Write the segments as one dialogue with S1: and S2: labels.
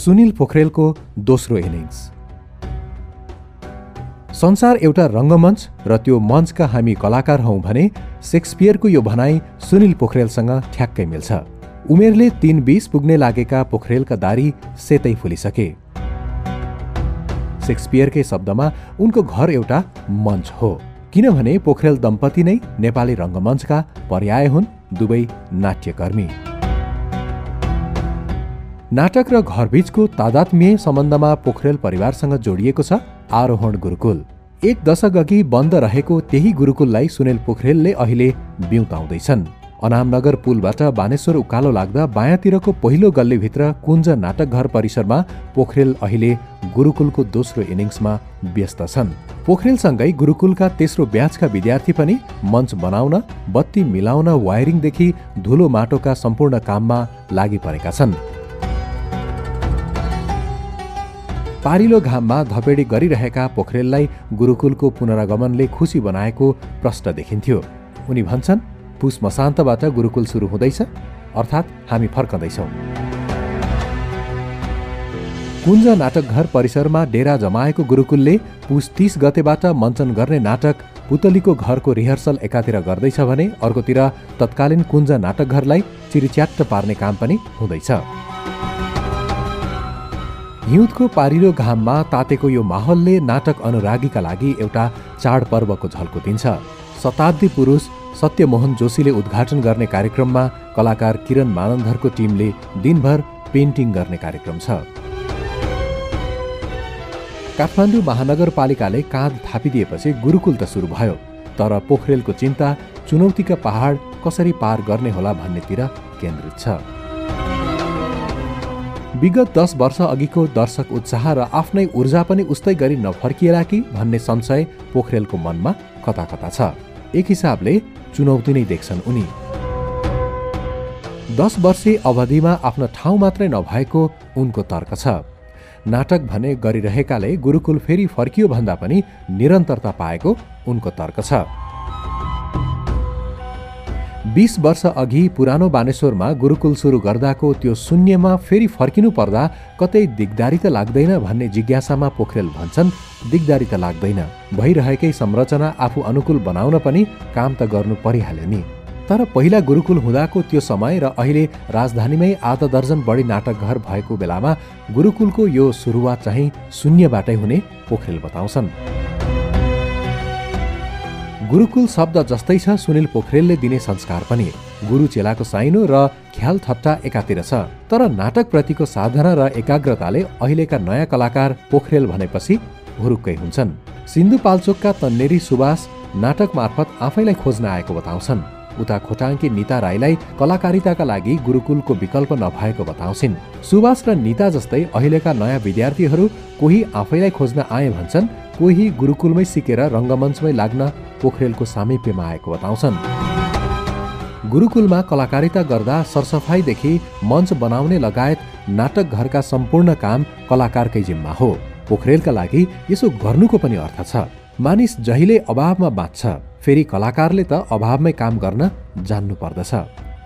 S1: सुनिल पोखरेलको दोस्रो इनिङ्स। संसार एउटा रङ्गमञ्च र त्यो मञ्चका हामी कलाकार हौँ भने सेक्सपियरको यो भनाइ सुनिल पोखरेलसँग ठ्याक्कै मिल्छ। उमेरले तीन बिस पुग्ने लागेका पोखरेलका दारी सेतै फुलिसके। सेक्सपियरकै शब्दमा उनको घर एउटा मञ्च हो। किनभने पोखरेल दम्पति नै नेपाली रङ्गमञ्चका पर्याय हुन् दुवै नाट्यकर्मी। नाटक र घरबीचको तादात्म्य सम्बन्धमा पोखरेल परिवारसँग जोडिएको छ आरोहण गुरुकुल। एक दशक अघि बन्द रहेको त्यही गुरुकुललाई सुनिल पोखरेलले अहिले बिउताउँदैछन्। अनामनगर पुलबाट बानेश्वर उकालो लाग्दा बायाँतिरको पहिलो गल्लीभित्र कुञ्ज नाटक घर परिसरमा पोखरेल अहिले गुरुकुलको दोस्रो इनिङ्समा व्यस्त छन्। पोखरेलसँगै गुरुकुलका तेस्रो ब्याचका विद्यार्थी पनि मञ्च बनाउन बत्ती मिलाउन वायरिङदेखि धुलो माटोका सम्पूर्ण काममा लागि परेका छन्। पारिलो घाममा धपेडी गरिरहेका पोखरेललाई गुरुकुलको पुनरागमनले खुसी बनाएको प्रश्न देखिन्थ्यो। उनी भन्छन् पुस मसान्तबाट गुरुकुल सुरु हुँदैछ अर्थात् हामी फर्कँदैछौँ। कुञ्ज नाटकघर परिसरमा डेरा जमाएको गुरुकुलले पुस तीस गतेबाट मञ्चन गर्ने नाटक पुतलीको घरको रिहर्सल एकातिर गर्दैछ भने अर्कोतिर तत्कालीन कुञ्ज नाटकघरलाई चिरिच्याट्ट पार्ने काम पनि हुँदैछ। हिउँदको पारिलो घाममा तातेको यो माहौलले नाटक अनुरागीका लागि एउटा चाडपर्वको झल्को दिन्छ। शताब्दी पुरुष सत्यमोहन जोशीले उद्घाटन गर्ने कार्यक्रममा कलाकार किरण मानन्धरको टिमले दिनभर पेन्टिङ गर्ने कार्यक्रम छ। काठमाडौँ महानगरपालिकाले काँध थापिदिएपछि गुरुकुल त सुरु भयो तर पोखरेलको चिन्ता चुनौतीका पहाड कसरी पार गर्ने होला भन्नेतिर केन्द्रित छ। विगत दस वर्ष अघिको दर्शक उत्साह र आफ्नै ऊर्जा पनि उस्तै गरी नफर्किएला कि भन्ने संशय पोखरेलको मनमा कता कता छ। एक हिसाबले चुनौती नै देख्छन् उनी। दस वर्षे अवधिमा आफ्नो ठाउँ मात्रै नभएको उनको तर्क छ। नाटक भने गरिरहेकाले गुरुकुल फेरि फर्कियो भन्दा पनि निरन्तरता पाएको उनको तर्क छ। बिस वर्ष अघि पुरानो बानेश्वरमा गुरुकुल सुरु गर्दाको त्यो शून्यमा फेरि फर्किनु पर्दा कतै दिगदारी त लाग्दैन भन्ने जिज्ञासामा पोखरेल भन्छन् दिगदारी त लाग्दैन। भइरहेकै संरचना आफू अनुकूल बनाउन पनि काम त गर्नु परिहाल्यो नि। तर पहिला गुरुकुल हुँदाको त्यो समय र अहिले राजधानीमै आधा दर्जन बढी नाटकघर भएको बेलामा गुरुकुलको यो सुरुवात चाहिँ शून्यबाटै हुने पोखरेल बताउँछन्। गुरुकुल शब्द जस्तै छ सुनिल पोखरेलले दिने संस्कार पनि। गुरु चेलाको साइनो र ख्याल ठट्टा एकातिर छ तर नाटकप्रतिको साधना र एकाग्रताले अहिलेका नयाँ कलाकार पोखरेल भनेपछि हुरुक्कै हुन्छन्। सिन्धुपाल्चोकका तन्नेरी सुवास नाटक मार्फत आफैलाई खोज्न आएको बताउँछन्। उता खोटाङ्की निता राईलाई कलाकारिताका लागि गुरुकुलको विकल्प नभएको बताउँछिन्। सुभाष र निता जस्तै अहिलेका नयाँ विद्यार्थीहरू कोही आफैलाई खोज्न आए भन्छन् कोही गुरुकुलमै सिकेर रङ्गमञ्चमै लाग्न पोखरेलको सामिप्यमा आएको बताउँछन्। गुरुकुलमा कलाकारिता गर्दा सरसफाइदेखि मञ्च बनाउने लगायत नाटक घरका सम्पूर्ण काम कलाकारकै जिम्मा हो। पोखरेलका लागि यसो गर्नुको पनि अर्थ छ। मानिस जहिले अभावमा बाँच्छ फेरि कलाकारले त अभावमै काम गर्न जान्नु पर्दछ।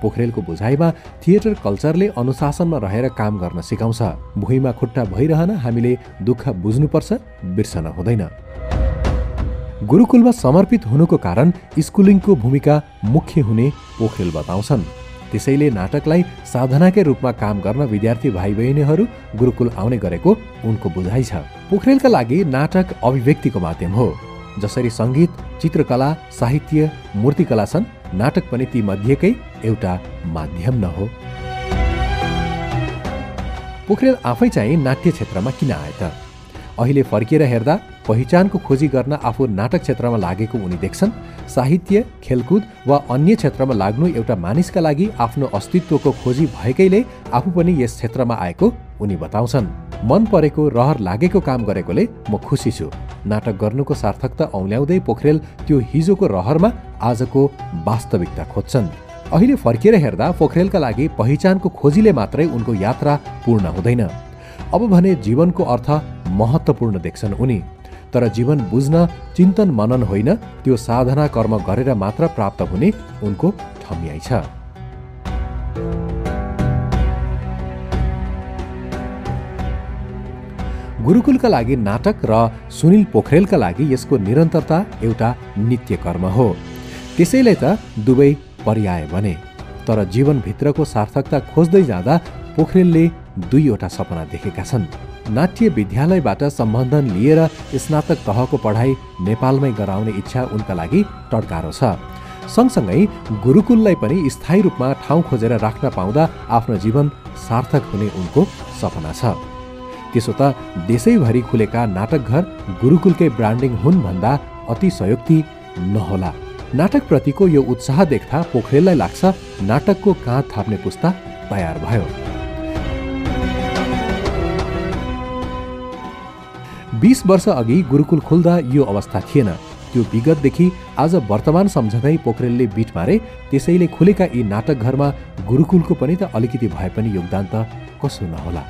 S1: पोखरेलको बुझाइमा थिएटर कल्चरले अनुशासनमा रहेर काम गर्न सिकाउँछ। भुइँमा खुट्टा भइरहन हामीले दुःख बुझ्नुपर्छ बिर्सन हुँदैन। गुरुकुलमा समर्पित हुनुको कारण स्कुलिङको भूमिका मुख्य हुने पोखरेल बताउँछन्। त्यसैले नाटकलाई साधनाकै रूपमा काम गर्न विद्यार्थी भाइ बहिनीहरू गुरुकुल आउने गरेको उनको बुझाइ छ। पोखरेलका लागि नाटक अभिव्यक्तिको माध्यम हो। जसरी सङ्गीत चित्रकला साहित्य मूर्तिकला छन् नाटक पनि ती मध्येकै एउटा माध्यम न हो। पोखरेल आफै चाहिँ नाट्य क्षेत्रमा किन आए त? अहिले फर्किएर हेर्दा पहिचानको खोजी गर्न आफू नाटक क्षेत्रमा लागेको उनी देख्छन् साहित्य खेलकुद वा अन्य क्षेत्रमा लाग्नु एउटा मानिसका लागि आफ्नो अस्तित्वको खोजी भएकैले आफू पनि यस क्षेत्रमा आएको उनी बताउँछन्। मन परेको रहर लागेको काम गरेकोले म खुसी छु। नाटक गर्नुको सार्थकता औल्याउँदै पोखरेल त्यो हिजोको रहरमा आजको वास्तविकता खोज्छन्। अहिले फर्किएर हेर्दा पोखरेलका लागि पहिचानको खोजीले मात्रै उनको यात्रा पूर्ण हुँदैन। अब भने जीवनको अर्थ महत्त्वपूर्ण देख्छन् उनी। तर जीवन बुझ्न चिन्तन मनन होइन त्यो साधना कर्म गरेर मात्र प्राप्त हुने उनको ठम्याइ छ। गुरुकुलका लागि नाटक र सुनिल पोखरेलका लागि यसको निरन्तरता एउटा नित्य कर्म हो। त्यसैले त दुवै पर्याय बने। तर जीवनभित्रको सार्थकता खोज्दै जाँदा पोखरेलले दुईवटा सपना देखेका छन्। नाट्य विद्यालयबाट सम्बन्धन लिएर स्नातक तहको पढाइ नेपालमै गराउने इच्छा उनका लागि टड्कारो छ। सँगसँगै गुरुकुललाई पनि स्थायी रूपमा ठाउँ खोजेर राख्न पाउँदा आफ्नो जीवन सार्थक हुने उनको सपना छ। त्यसो त देशैभरि खुलेका नाटकघर गुरुकुलकै ब्रान्डिङ हुन् भन्दा अतिशयोक्ति नहोला। नाटकप्रतिको यो उत्साह देख्दा पोखरेललाई लाग्छ नाटकको काँध थाप्ने पुस्ता तयार भयो। बिस वर्ष अघि गुरुकुल खुल्दा यो अवस्था थिएन। त्यो विगतदेखि आज वर्तमान सम्झँदै पोखरेलले बिट मारे त्यसैले खुलेका यी नाटकघरमा गुरुकुलको पनि त अलिकति भए पनि योगदान त कसो नहोला।